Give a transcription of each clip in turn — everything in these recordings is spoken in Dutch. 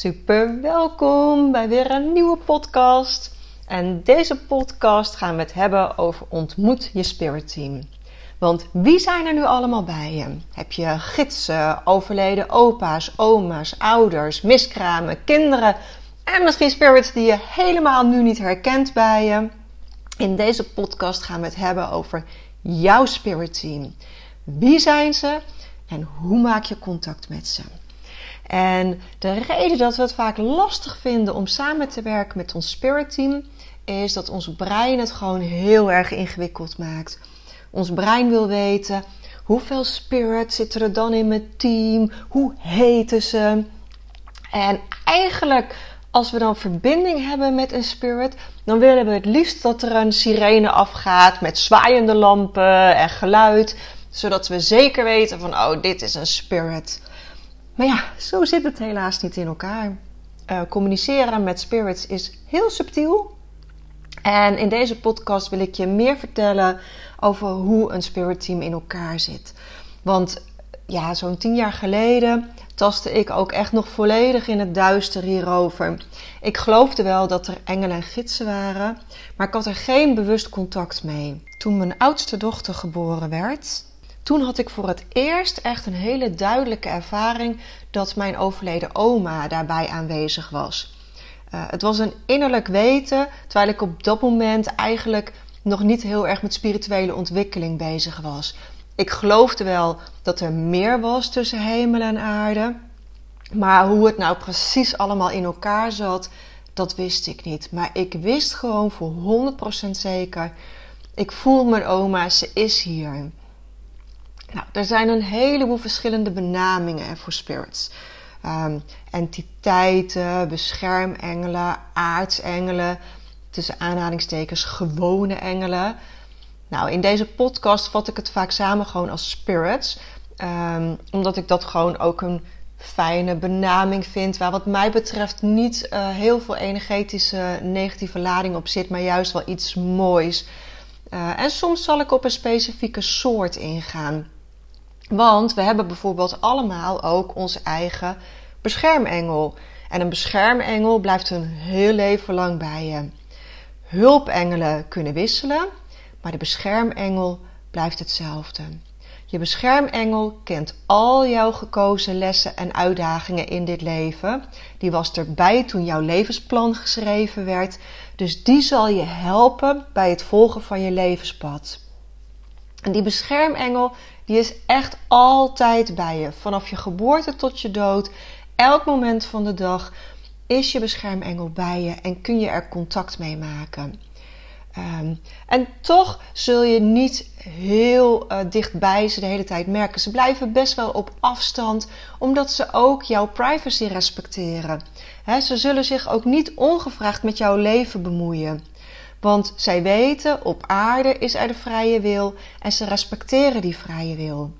Super welkom bij weer een nieuwe podcast. En deze podcast gaan we het hebben over ontmoet je spirit team. Want wie zijn er nu allemaal bij je? Heb je gidsen, overleden opa's, oma's, ouders, miskramen, kinderen en misschien spirits die je helemaal nu niet herkent bij je? In deze podcast gaan we het hebben over jouw spirit team. Wie zijn ze en hoe maak je contact met ze? En de reden dat we het vaak lastig vinden om samen te werken met ons spirit team is dat ons brein het gewoon heel erg ingewikkeld maakt. Ons brein wil weten hoeveel spirit zitten er dan in mijn team? Hoe heten ze? En eigenlijk, als we dan verbinding hebben met een spirit, dan willen we het liefst dat er een sirene afgaat met zwaaiende lampen en geluid, zodat we zeker weten van, oh, dit is een spirit. Maar ja, zo zit het helaas niet in elkaar. Uh, communiceren met spirits is heel subtiel. En in deze podcast wil ik je meer vertellen over hoe een spirit team in elkaar zit. Want ja, zo'n tien jaar geleden tastte ik ook echt nog volledig in het duister hierover. Ik geloofde wel dat er engelen en gidsen waren, maar ik had er geen bewust contact mee. Toen mijn oudste dochter geboren werd, toen had ik voor het eerst echt een hele duidelijke ervaring dat mijn overleden oma daarbij aanwezig was. Uh, het was een innerlijk weten, terwijl ik op dat moment eigenlijk nog niet heel erg met spirituele ontwikkeling bezig was. Ik geloofde wel dat er meer was tussen hemel en aarde, maar hoe het nou precies allemaal in elkaar zat, dat wist ik niet. Maar ik wist gewoon voor 100% zeker, ik voel mijn oma, ze is hier. Nou, er zijn een heleboel verschillende benamingen voor spirits. Um, entiteiten, beschermengelen, aartsengelen, tussen aanhalingstekens gewone engelen. Nou, in deze podcast vat ik het vaak samen gewoon als spirits. Um, omdat ik dat gewoon ook een fijne benaming vind. Waar wat mij betreft niet uh, heel veel energetische negatieve lading op zit. Maar juist wel iets moois. Uh, en soms zal ik op een specifieke soort ingaan. Want we hebben bijvoorbeeld allemaal ook onze eigen beschermengel. En een beschermengel blijft een heel leven lang bij je. Hulpengelen kunnen wisselen, maar de beschermengel blijft hetzelfde. Je beschermengel kent al jouw gekozen lessen en uitdagingen in dit leven. Die was erbij toen jouw levensplan geschreven werd. Dus die zal je helpen bij het volgen van je levenspad. En die beschermengel die is echt altijd bij je. Vanaf je geboorte tot je dood, elk moment van de dag is je beschermengel bij je en kun je er contact mee maken. Um, en toch zul je niet heel uh, dichtbij ze de hele tijd merken. Ze blijven best wel op afstand, omdat ze ook jouw privacy respecteren. Ze zullen zich ook niet ongevraagd met jouw leven bemoeien. Want zij weten, op aarde is er de vrije wil en ze respecteren die vrije wil.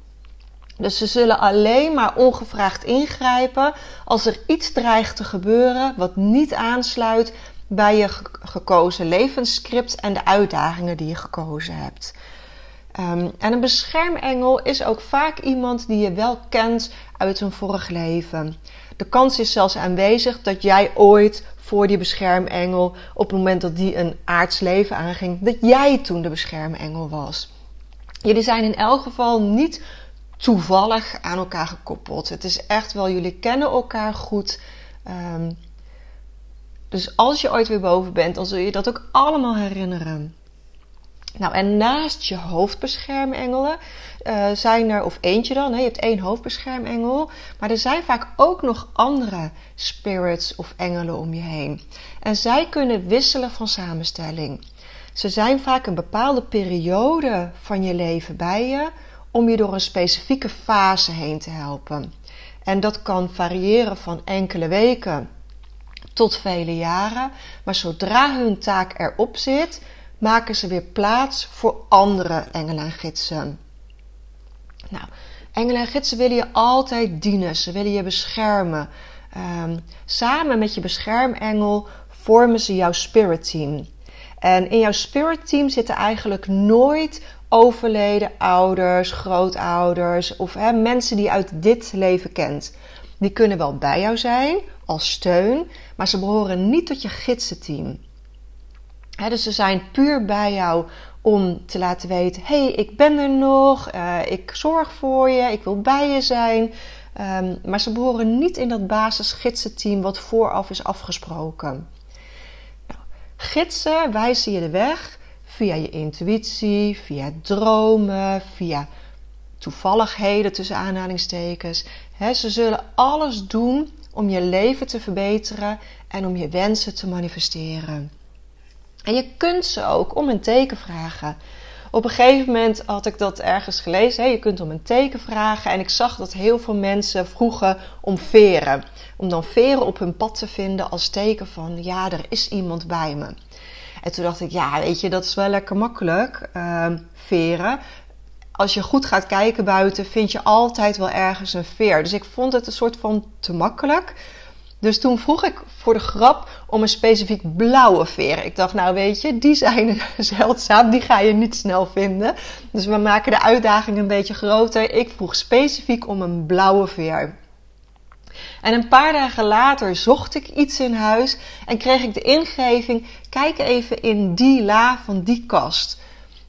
Dus ze zullen alleen maar ongevraagd ingrijpen als er iets dreigt te gebeuren wat niet aansluit bij je gekozen levensscript en de uitdagingen die je gekozen hebt. Um, en een beschermengel is ook vaak iemand die je wel kent uit een vorig leven. De kans is zelfs aanwezig dat jij ooit voor die beschermengel op het moment dat die een aards leven aanging, dat jij toen de beschermengel was. Jullie zijn in elk geval niet toevallig aan elkaar gekoppeld. Het is echt wel, jullie kennen elkaar goed. Um, dus als je ooit weer boven bent, dan zul je dat ook allemaal herinneren. Nou, en naast je hoofdbeschermengelen uh, zijn er, of eentje dan, hè, je hebt één hoofdbeschermengel, maar er zijn vaak ook nog andere spirits of engelen om je heen. En zij kunnen wisselen van samenstelling. Ze zijn vaak een bepaalde periode van je leven bij je, om je door een specifieke fase heen te helpen. En dat kan variëren van enkele weken tot vele jaren. Maar zodra hun taak erop zit, maken ze weer plaats voor andere engelen en gidsen. Nou, engelen en gidsen willen je altijd dienen. Ze willen je beschermen. Um, samen met je beschermengel vormen ze jouw spirit team. En in jouw spirit team zitten eigenlijk nooit overleden ouders, grootouders of mensen die je uit dit leven kent. Die kunnen wel bij jou zijn als steun, maar ze behoren niet tot je gidsenteam. Dus ze zijn puur bij jou om te laten weten: hey, ik ben er nog, uh, ik zorg voor je, ik wil bij je zijn. Um, maar ze behoren niet in dat basisgidsenteam wat vooraf is afgesproken. Nou, gidsen wijzen je de weg via je intuïtie, via dromen, via toevalligheden tussen aanhalingstekens. ze zullen alles doen om je leven te verbeteren en om je wensen te manifesteren. En je kunt ze ook om een teken vragen. Op een gegeven moment had ik dat ergens gelezen. je kunt om een teken vragen. En ik zag dat heel veel mensen vroegen om veren. Om dan veren op hun pad te vinden als teken van ja, er is iemand bij me. En toen dacht ik, ja, weet je, dat is wel lekker makkelijk, uh, veren. Als je goed gaat kijken buiten, vind je altijd wel ergens een veer. Dus ik vond het een soort van te makkelijk. Dus toen vroeg ik voor de grap om een specifiek blauwe veer. Ik dacht, nou weet je, die zijn zeldzaam, die ga je niet snel vinden. Dus we maken de uitdaging een beetje groter. Ik vroeg specifiek om een blauwe veer. En een paar dagen later zocht ik iets in huis en kreeg ik de ingeving: kijk even in die la van die kast.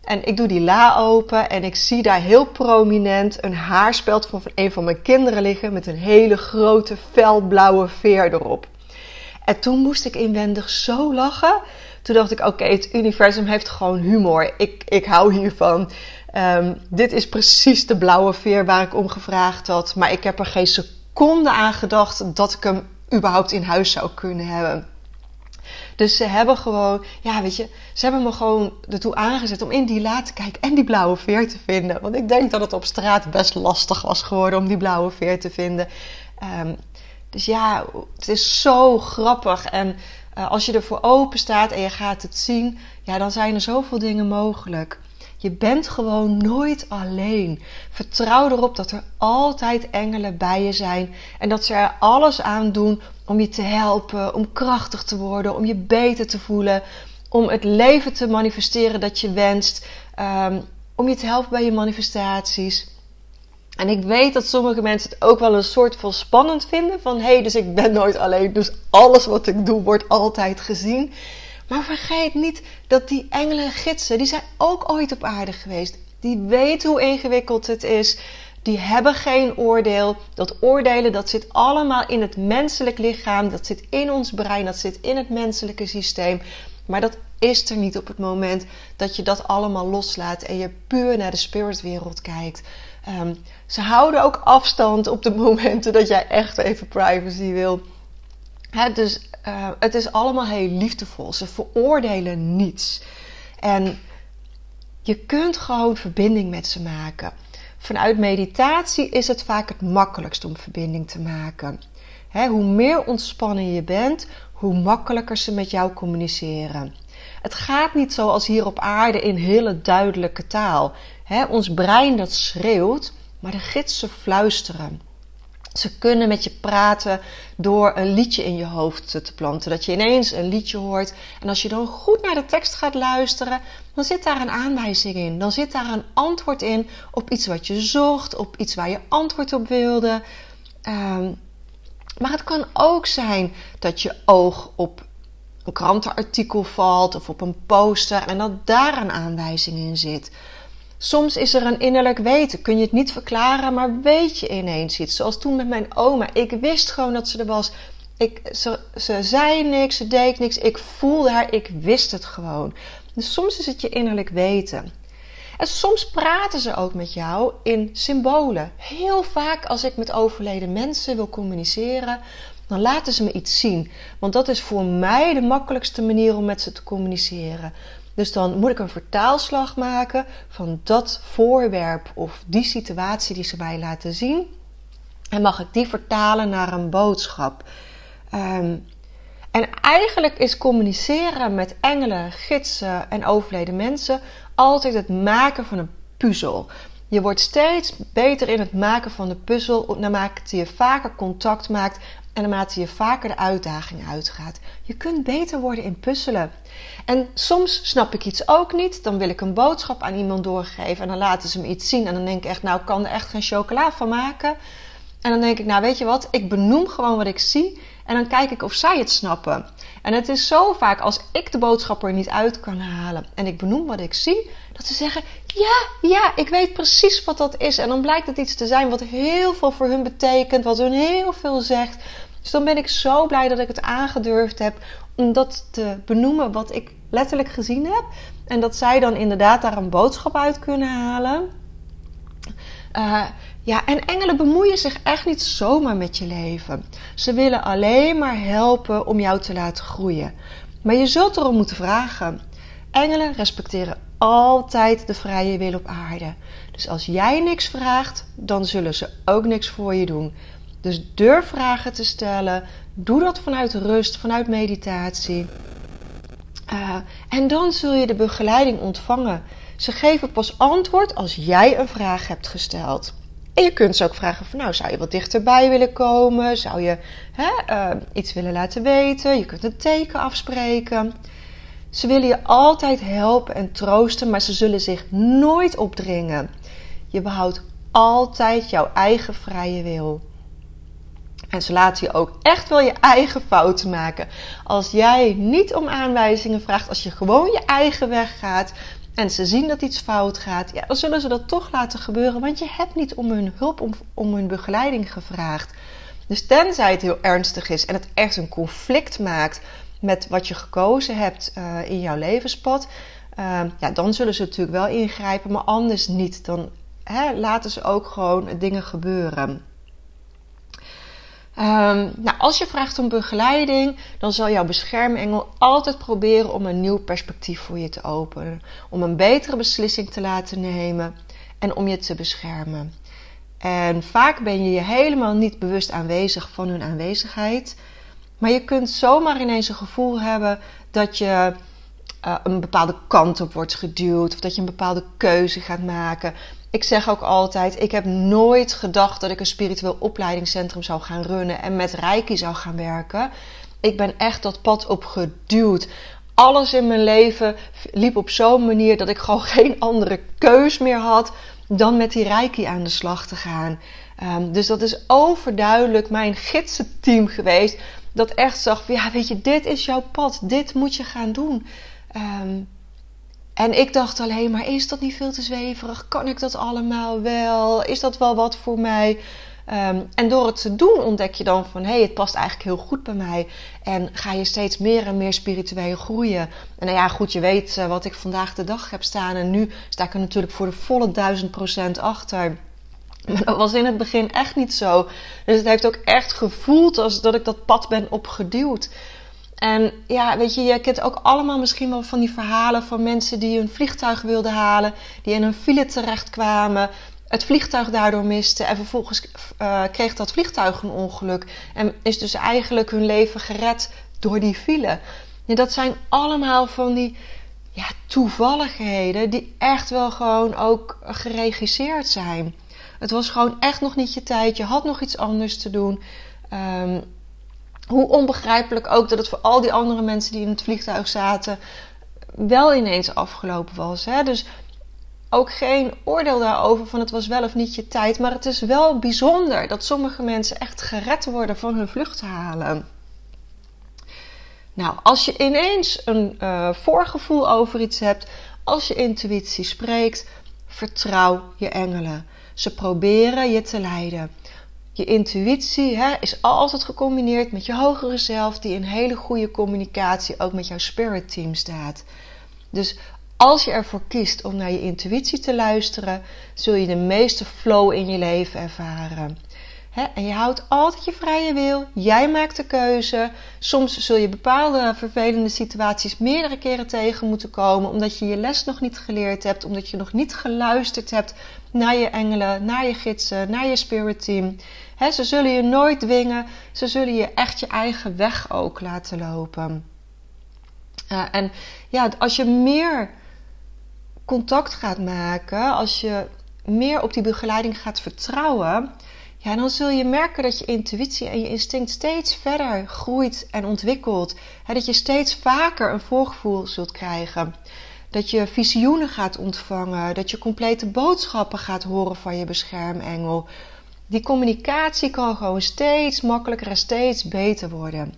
En ik doe die la open en ik zie daar heel prominent een haarspeld van een van mijn kinderen liggen met een hele grote felblauwe veer erop. En toen moest ik inwendig zo lachen. Toen dacht ik: oké, het universum heeft gewoon humor. Ik, ik hou hiervan. Um, dit is precies de blauwe veer waar ik om gevraagd had. Maar ik heb er geen seconde seconde aan gedacht dat ik hem überhaupt in huis zou kunnen hebben. Dus ze hebben gewoon, ja, weet je, ze hebben me gewoon ertoe aangezet om in die la te kijken en die blauwe veer te vinden. Want ik denk dat het op straat best lastig was geworden om die blauwe veer te vinden. Um, dus ja, het is zo grappig. En uh, als je ervoor open staat en je gaat het zien, ja, dan zijn er zoveel dingen mogelijk. Je bent gewoon nooit alleen. Vertrouw erop dat er altijd engelen bij je zijn en dat ze er alles aan doen om je te helpen, om krachtig te worden, om je beter te voelen, om het leven te manifesteren dat je wenst, um, om je te helpen bij je manifestaties. En ik weet dat sommige mensen het ook wel een soort van spannend vinden. Van hé, hey, dus ik ben nooit alleen. Dus alles wat ik doe wordt altijd gezien. Maar vergeet niet dat die engelen en gidsen, die zijn ook ooit op aarde geweest. Die weten hoe ingewikkeld het is. Die hebben geen oordeel. Dat oordelen, dat zit allemaal in het menselijk lichaam. Dat zit in ons brein. Dat zit in het menselijke systeem. Maar dat is er niet op het moment dat je dat allemaal loslaat en je puur naar de spiritwereld kijkt. Um, ze houden ook afstand op de momenten dat jij echt even privacy wil. dus uh, het is allemaal heel liefdevol. Ze veroordelen niets. En je kunt gewoon verbinding met ze maken. Vanuit meditatie is het vaak het makkelijkst om verbinding te maken. hoe meer ontspannen je bent, hoe makkelijker ze met jou communiceren. Het gaat niet zoals hier op aarde in hele duidelijke taal. ons brein dat schreeuwt, maar de gidsen fluisteren. Ze kunnen met je praten door een liedje in je hoofd te planten. Dat je ineens een liedje hoort. En als je dan goed naar de tekst gaat luisteren, dan zit daar een aanwijzing in. Dan zit daar een antwoord in op iets wat je zocht, op iets waar je antwoord op wilde. Um, maar het kan ook zijn dat je oog op een krantenartikel valt of op een poster en dat daar een aanwijzing in zit. Soms is er een innerlijk weten. Kun je het niet verklaren, maar weet je ineens iets. Zoals toen met mijn oma. Ik wist gewoon dat ze er was. Ik, ze, ze zei niks, ze deed niks. Ik voelde haar, ik wist het gewoon. Dus soms is het je innerlijk weten. En soms praten ze ook met jou in symbolen. Heel vaak als ik met overleden mensen wil communiceren, dan laten ze me iets zien. Want dat is voor mij de makkelijkste manier om met ze te communiceren. Dus dan moet ik een vertaalslag maken van dat voorwerp of die situatie die ze mij laten zien. En mag ik die vertalen naar een boodschap. Ehm, en eigenlijk is communiceren met engelen, gidsen en overleden mensen altijd het maken van een puzzel. Je wordt steeds beter in het maken van de puzzel naarmate je vaker contact maakt en naarmate je vaker de uitdaging uitgaat. Je kunt beter worden in puzzelen. En soms snap ik iets ook niet. Dan wil ik een boodschap aan iemand doorgeven. En dan laten ze me iets zien. En dan denk ik echt, nou, ik kan er echt geen chocola van maken. En dan denk ik, nou, weet je wat? Ik benoem gewoon wat ik zie. En dan kijk ik of zij het snappen. En het is zo vaak als ik de boodschap er niet uit kan halen. En ik benoem wat ik zie. Dat ze zeggen, ja, ja, ik weet precies wat dat is. En dan blijkt het iets te zijn wat heel veel voor hun betekent. Wat hun heel veel zegt. Dus dan ben ik zo blij dat ik het aangedurfd heb om dat te benoemen wat ik letterlijk gezien heb. En dat zij dan inderdaad daar een boodschap uit kunnen halen. Uh, ja, en engelen bemoeien zich echt niet zomaar met je leven. Ze willen alleen maar helpen om jou te laten groeien. Maar je zult erom moeten vragen. Engelen respecteren altijd de vrije wil op aarde. Dus als jij niks vraagt, dan zullen ze ook niks voor je doen. Dus durf vragen te stellen. Doe dat vanuit rust, vanuit meditatie. Uh, en dan zul je de begeleiding ontvangen. Ze geven pas antwoord als jij een vraag hebt gesteld. En je kunt ze ook vragen van nou, zou je wat dichterbij willen komen? Zou je hè, uh, iets willen laten weten? Je kunt een teken afspreken. Ze willen je altijd helpen en troosten, maar ze zullen zich nooit opdringen. Je behoudt altijd jouw eigen vrije wil. En ze laten je ook echt wel je eigen fouten maken. Als jij niet om aanwijzingen vraagt, als je gewoon je eigen weg gaat en ze zien dat iets fout gaat, ja, dan zullen ze dat toch laten gebeuren, want je hebt niet om hun hulp, om, om hun begeleiding gevraagd. Dus tenzij het heel ernstig is en het echt een conflict maakt met wat je gekozen hebt uh, in jouw levenspad, uh, ja, dan zullen ze natuurlijk wel ingrijpen, maar anders niet. Dan hè, laten ze ook gewoon dingen gebeuren. Um, nou, als je vraagt om begeleiding, dan zal jouw beschermengel altijd proberen om een nieuw perspectief voor je te openen. Om een betere beslissing te laten nemen en om je te beschermen. En vaak ben je je helemaal niet bewust aanwezig van hun aanwezigheid. Maar je kunt zomaar ineens een gevoel hebben dat je uh, een bepaalde kant op wordt geduwd. Of dat je een bepaalde keuze gaat maken. Ik zeg ook altijd: ik heb nooit gedacht dat ik een spiritueel opleidingscentrum zou gaan runnen en met Reiki zou gaan werken. Ik ben echt dat pad op geduwd. Alles in mijn leven liep op zo'n manier dat ik gewoon geen andere keus meer had dan met die Reiki aan de slag te gaan. Um, dus dat is overduidelijk mijn gidsenteam geweest. Dat echt zag van ja, weet je, dit is jouw pad. Dit moet je gaan doen. Um, en ik dacht alleen maar, is dat niet veel te zweverig? Kan ik dat allemaal wel? Is dat wel wat voor mij? Um, en door het te doen ontdek je dan van, hé, hey, het past eigenlijk heel goed bij mij. En ga je steeds meer en meer spiritueel groeien. En nou ja, goed, je weet uh, wat ik vandaag de dag heb staan. En nu sta ik er natuurlijk voor de volle duizend procent achter. Maar dat was in het begin echt niet zo. Dus het heeft ook echt gevoeld als dat ik dat pad ben opgeduwd. En ja, weet je, je kent ook allemaal misschien wel van die verhalen van mensen die hun vliegtuig wilden halen, die in een file terechtkwamen, het vliegtuig daardoor misten en vervolgens uh, kreeg dat vliegtuig een ongeluk en is dus eigenlijk hun leven gered door die file. Ja, dat zijn allemaal van die ja, toevalligheden die echt wel gewoon ook geregisseerd zijn. Het was gewoon echt nog niet je tijd, je had nog iets anders te doen. Um, hoe onbegrijpelijk ook dat het voor al die andere mensen die in het vliegtuig zaten wel ineens afgelopen was. Hè? Dus ook geen oordeel daarover van het was wel of niet je tijd. Maar het is wel bijzonder dat sommige mensen echt gered worden van hun vluchthalen. Nou, als je ineens een uh, voorgevoel over iets hebt, als je intuïtie spreekt, vertrouw je engelen. Ze proberen je te leiden. Je intuïtie hè, is altijd gecombineerd met je hogere zelf, die in hele goede communicatie ook met jouw spirit team staat. Dus als je ervoor kiest om naar je intuïtie te luisteren, zul je de meeste flow in je leven ervaren. En je houdt altijd je vrije wil. Jij maakt de keuze. Soms zul je bepaalde vervelende situaties meerdere keren tegen moeten komen. Omdat je je les nog niet geleerd hebt. Omdat je nog niet geluisterd hebt naar je engelen, naar je gidsen, naar je spirit team. ze zullen je nooit dwingen. Ze zullen je echt je eigen weg ook laten lopen. Uh, en ja, als je meer contact gaat maken, als je meer op die begeleiding gaat vertrouwen, ja, dan zul je merken dat je intuïtie en je instinct steeds verder groeit en ontwikkelt. dat je steeds vaker een voorgevoel zult krijgen. Dat je visioenen gaat ontvangen. Dat je complete boodschappen gaat horen van je beschermengel. Die communicatie kan gewoon steeds makkelijker en steeds beter worden.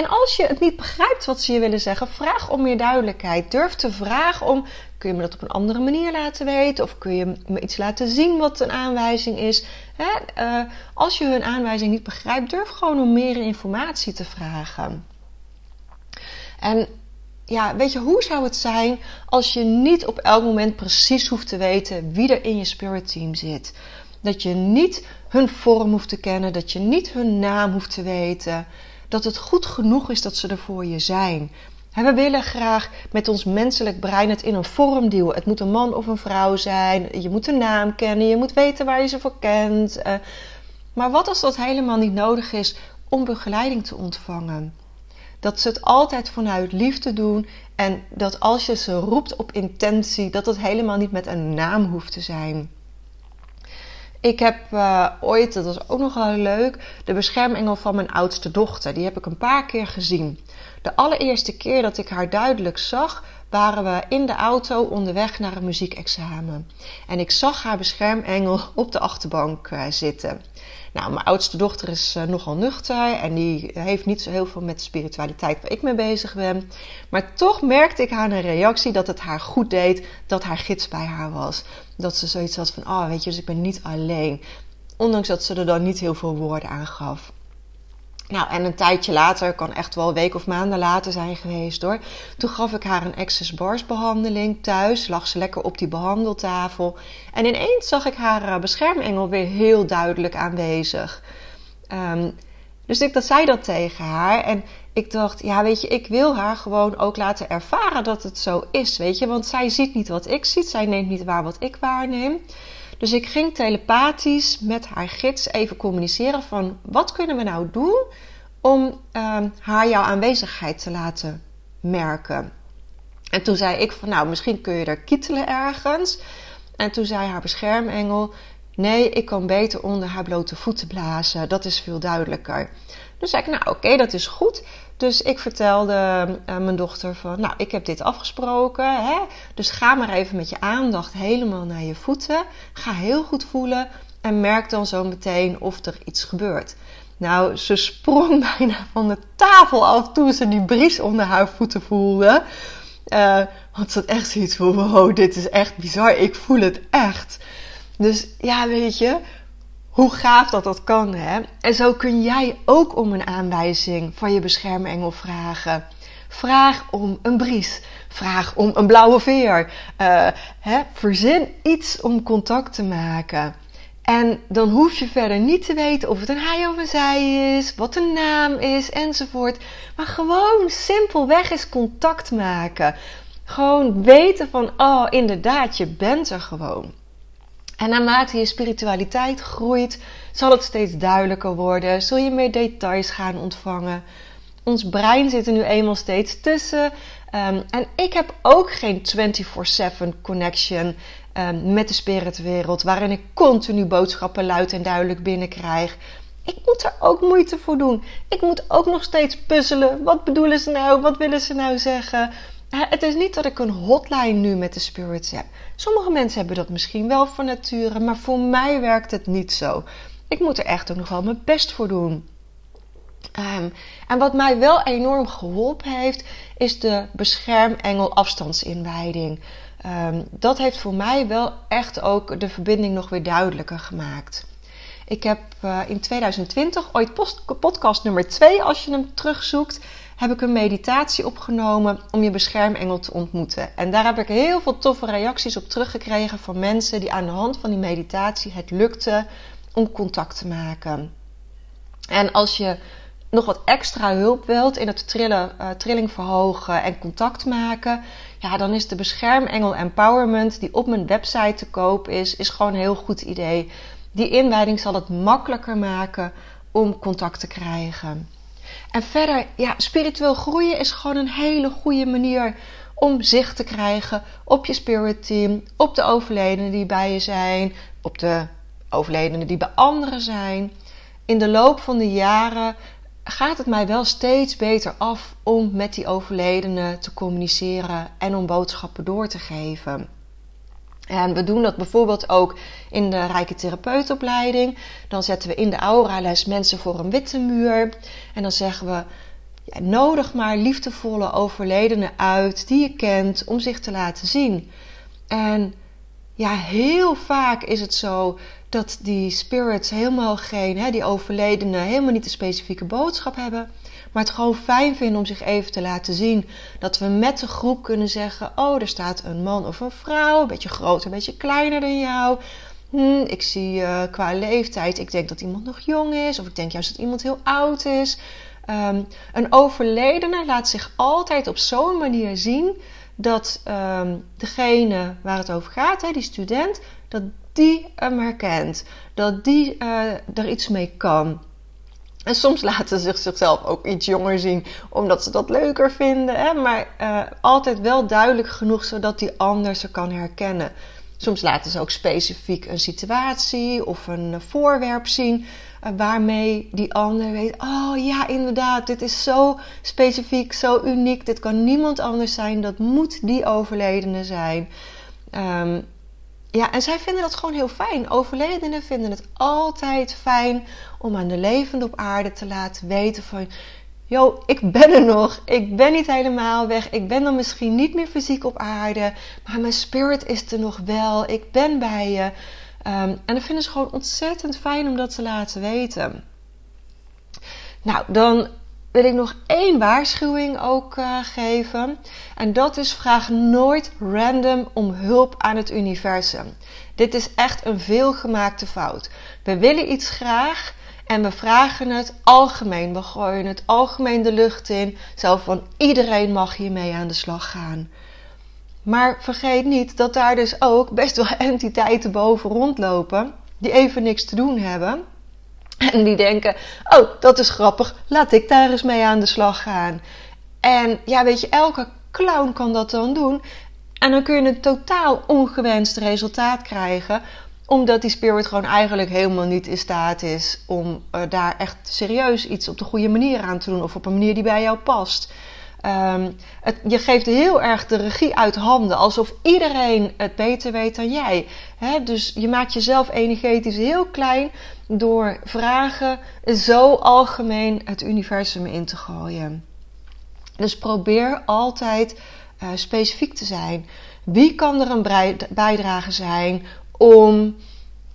En als je het niet begrijpt wat ze je willen zeggen, vraag om meer duidelijkheid. Durf te vragen om, kun je me dat op een andere manier laten weten? Of kun je me iets laten zien wat een aanwijzing is? Hè? Uh, als je hun aanwijzing niet begrijpt, durf gewoon om meer informatie te vragen. En ja, weet je, hoe zou het zijn als je niet op elk moment precies hoeft te weten wie er in je spirit team zit? Dat je niet hun vorm hoeft te kennen, dat je niet hun naam hoeft te weten dat het goed genoeg is dat ze er voor je zijn. we willen graag met ons menselijk brein het in een vorm duwen. Het moet een man of een vrouw zijn. Je moet de naam kennen. Je moet weten waar je ze voor kent. Eh, maar wat als dat helemaal niet nodig is om begeleiding te ontvangen? Dat ze het altijd vanuit liefde doen. En dat als je ze roept op intentie, dat het helemaal niet met een naam hoeft te zijn. Ik heb uh, ooit, dat was ook nog wel leuk, de beschermengel van mijn oudste dochter. Die heb ik een paar keer gezien. De allereerste keer dat ik haar duidelijk zag, waren we in de auto onderweg naar een muziekexamen. En ik zag haar beschermengel op de achterbank uh, zitten. Nou, mijn oudste dochter is uh, nogal nuchter en die heeft niet zo heel veel met de spiritualiteit waar ik mee bezig ben. Maar toch merkte ik aan haar reactie dat het haar goed deed dat haar gids bij haar was. Dat ze zoiets had van, oh weet je, dus ik ben niet alleen. Ondanks dat ze er dan niet heel veel woorden aan gaf. Nou, en een tijdje later, kan echt wel een week of maanden later zijn geweest hoor. Toen gaf ik haar een Access Bars behandeling thuis. Lag ze lekker op die behandeltafel. En ineens zag ik haar eh, beschermengel weer heel duidelijk aanwezig. Um, dus ik dat zei dat tegen haar. En ik dacht, ja, weet je, ik wil haar gewoon ook laten ervaren dat het zo is. Weet je, want zij ziet niet wat ik zie. Zij neemt niet waar wat ik waarneem. Dus ik ging telepathisch met haar gids even communiceren van wat kunnen we nou doen om uh, haar jouw aanwezigheid te laten merken. En toen zei ik van nou, misschien kun je er kietelen ergens. En toen zei haar beschermengel, nee, ik kan beter onder haar blote voeten blazen. Dat is veel duidelijker. Dus zei ik, nou oké, dat is goed. Dus ik vertelde uh, mijn dochter van, nou, ik heb dit afgesproken. Hè? Dus ga maar even met je aandacht helemaal naar je voeten. Ga heel goed voelen en merk dan zo meteen of er iets gebeurt. Nou, ze sprong bijna van de tafel af toen ze die bries onder haar voeten voelde. Uh, want ze had echt zoiets van, wow, dit is echt bizar. Ik voel het echt. Dus ja, weet je, hoe gaaf dat dat kan, hè? En zo kun jij ook om een aanwijzing van je beschermengel vragen. Vraag om een bries. Vraag om een blauwe veer. Uh, hè? Verzin iets om contact te maken. En dan hoef je verder niet te weten of het een hij of een zij is, wat een naam is enzovoort. Maar gewoon simpelweg eens contact maken. Gewoon weten van, oh inderdaad, je bent er gewoon. En naarmate je spiritualiteit groeit, zal het steeds duidelijker worden. Zul je meer details gaan ontvangen. Ons brein zit er nu eenmaal steeds tussen. Um, en ik heb ook geen 24/7 connection um, met de spiritwereld, waarin ik continu boodschappen luid en duidelijk binnenkrijg. Ik moet er ook moeite voor doen. Ik moet ook nog steeds puzzelen. Wat bedoelen ze nou? Wat willen ze nou zeggen? Het is niet dat ik een hotline nu met de spirits heb. Sommige mensen hebben dat misschien wel van nature, maar voor mij werkt het niet zo. Ik moet er echt ook nog wel mijn best voor doen. Ehm, en wat mij wel enorm geholpen heeft, is de beschermengel afstandsinwijding. Um, dat heeft voor mij wel echt ook de verbinding nog weer duidelijker gemaakt. Ik heb uh, in 2020 ooit podcast nummer 2, als je hem terugzoekt, heb ik een meditatie opgenomen om je beschermengel te ontmoeten. En daar heb ik heel veel toffe reacties op teruggekregen van mensen die aan de hand van die meditatie het lukte om contact te maken. En als je nog wat extra hulp wilt in het trillen, uh, trilling verhogen en contact maken, ja, dan is de beschermengel empowerment die op mijn website te koop is, is gewoon een heel goed idee. Die inwijding zal het makkelijker maken om contact te krijgen. En verder, ja, spiritueel groeien is gewoon een hele goede manier om zicht te krijgen op je spirit team, op de overledenen die bij je zijn, op de overledenen die bij anderen zijn. In de loop van de jaren gaat het mij wel steeds beter af om met die overledenen te communiceren en om boodschappen door te geven. En we doen dat bijvoorbeeld ook in de Rijke Therapeutopleiding. Dan zetten we in de aura-les mensen voor een witte muur. En dan zeggen we: ja, nodig maar liefdevolle overledenen uit die je kent om zich te laten zien. En ja, heel vaak is het zo dat die spirits helemaal geen, hè, die overledenen, helemaal niet de specifieke boodschap hebben. Maar het gewoon fijn vinden om zich even te laten zien. Dat we met de groep kunnen zeggen: Oh, er staat een man of een vrouw, een beetje groter, een beetje kleiner dan jou. Hm, ik zie uh, qua leeftijd, ik denk dat iemand nog jong is, of ik denk juist dat iemand heel oud is. Um, een overledene laat zich altijd op zo'n manier zien dat um, degene waar het over gaat, hè, die student, dat die hem herkent. Dat die uh, er iets mee kan. En soms laten ze zichzelf ook iets jonger zien, omdat ze dat leuker vinden. Hè? Maar uh, altijd wel duidelijk genoeg, zodat die ander ze kan herkennen. Soms laten ze ook specifiek een situatie of een voorwerp zien. Waarmee die ander weet: oh ja, inderdaad, dit is zo specifiek, zo uniek. Dit kan niemand anders zijn. Dat moet die overledene zijn. Um, ja, en zij vinden dat gewoon heel fijn. Overledenen vinden het altijd fijn om aan de levende op aarde te laten weten van... Yo, ik ben er nog. Ik ben niet helemaal weg. Ik ben dan misschien niet meer fysiek op aarde. Maar mijn spirit is er nog wel. Ik ben bij je. Um, en dat vinden ze gewoon ontzettend fijn om dat te laten weten. Nou, dan wil ik nog één waarschuwing ook uh, geven. En dat is vraag nooit random om hulp aan het universum. Dit is echt een veelgemaakte fout. We willen iets graag en we vragen het algemeen. We gooien het algemeen de lucht in. Zo van iedereen mag hiermee aan de slag gaan. Maar vergeet niet dat daar dus ook best wel entiteiten boven rondlopen. Die even niks te doen hebben en die denken: Oh, dat is grappig, laat ik daar eens mee aan de slag gaan. En ja, weet je, elke clown kan dat dan doen. En dan kun je een totaal ongewenst resultaat krijgen, omdat die spirit gewoon eigenlijk helemaal niet in staat is om uh, daar echt serieus iets op de goede manier aan te doen of op een manier die bij jou past. Het, je geeft heel erg de regie uit handen, alsof iedereen het beter weet dan jij. Dus je maakt jezelf energetisch heel klein door vragen zo algemeen het universum in te gooien. Dus probeer altijd uh, specifiek te zijn. Wie kan er een bijdrage zijn om,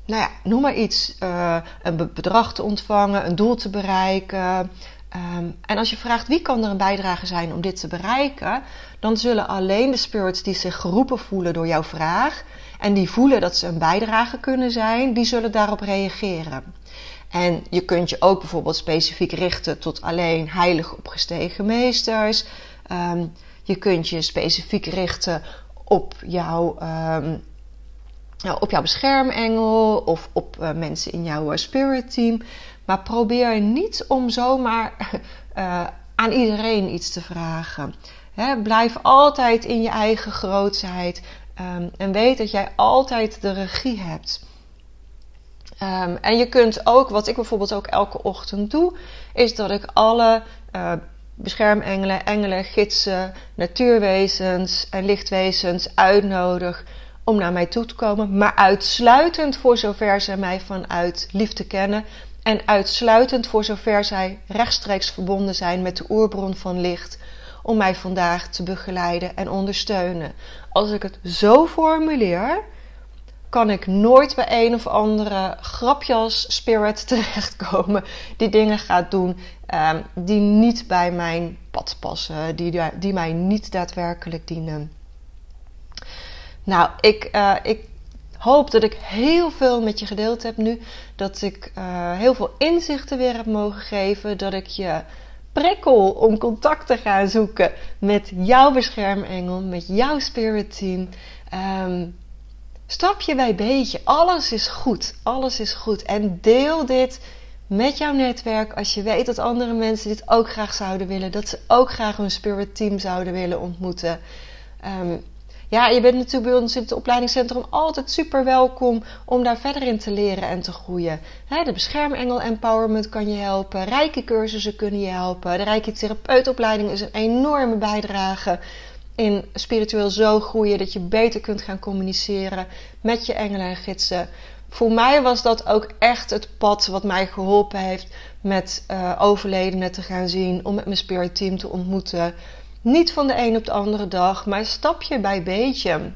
nou ja, noem maar iets, uh, een bedrag te ontvangen, een doel te bereiken, Um, en als je vraagt wie kan er een bijdrage zijn om dit te bereiken, dan zullen alleen de spirits die zich geroepen voelen door jouw vraag en die voelen dat ze een bijdrage kunnen zijn, die zullen daarop reageren. En je kunt je ook bijvoorbeeld specifiek richten tot alleen heilig opgestegen meesters. Um, je kunt je specifiek richten op jouw, um, op jouw beschermengel of op uh, mensen in jouw uh, spirit team. Maar probeer niet om zomaar uh, aan iedereen iets te vragen. Blijf altijd in je eigen grootheid. Um, en weet dat jij altijd de regie hebt. Um, en je kunt ook, wat ik bijvoorbeeld ook elke ochtend doe, is dat ik alle uh, beschermengelen, engelen, gidsen, natuurwezens en lichtwezens uitnodig om naar mij toe te komen. Maar uitsluitend voor zover ze mij vanuit liefde kennen en uitsluitend voor zover zij rechtstreeks verbonden zijn met de oerbron van licht, om mij vandaag te begeleiden en ondersteunen. Als ik het zo formuleer, kan ik nooit bij een of andere grapjas spirit terechtkomen die dingen gaat doen um, die niet bij mijn pad passen, die, die mij niet daadwerkelijk dienen. Nou, ik, uh, ik hoop dat ik heel veel met je gedeeld heb nu. Dat ik uh, heel veel inzichten weer heb mogen geven. Dat ik je prikkel om contact te gaan zoeken met jouw beschermengel, met jouw spirit team. Um, stapje bij beetje. Alles is goed. Alles is goed. En deel dit met jouw netwerk als je weet dat andere mensen dit ook graag zouden willen. Dat ze ook graag hun spirit team zouden willen ontmoeten. Um, ja, je bent natuurlijk bij ons in het opleidingscentrum altijd super welkom om daar verder in te leren en te groeien. de beschermengel empowerment kan je helpen, rijke cursussen kunnen je helpen. De rijke therapeutopleiding is een enorme bijdrage in spiritueel zo groeien dat je beter kunt gaan communiceren met je engelen en gidsen. Voor mij was dat ook echt het pad wat mij geholpen heeft met uh, overledenen te gaan zien, om met mijn spirit team te ontmoeten. Niet van de een op de andere dag, maar stapje bij beetje.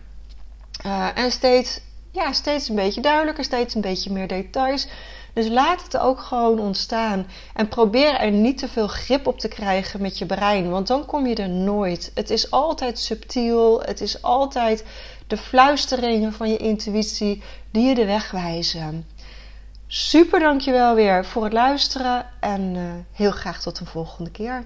Uh, en steeds, ja, steeds een beetje duidelijker, steeds een beetje meer details. Dus laat het ook gewoon ontstaan. En probeer er niet te veel grip op te krijgen met je brein, want dan kom je er nooit. Het is altijd subtiel, het is altijd de fluisteringen van je intuïtie die je de weg wijzen. Super dankjewel weer voor het luisteren en uh, heel graag tot een volgende keer.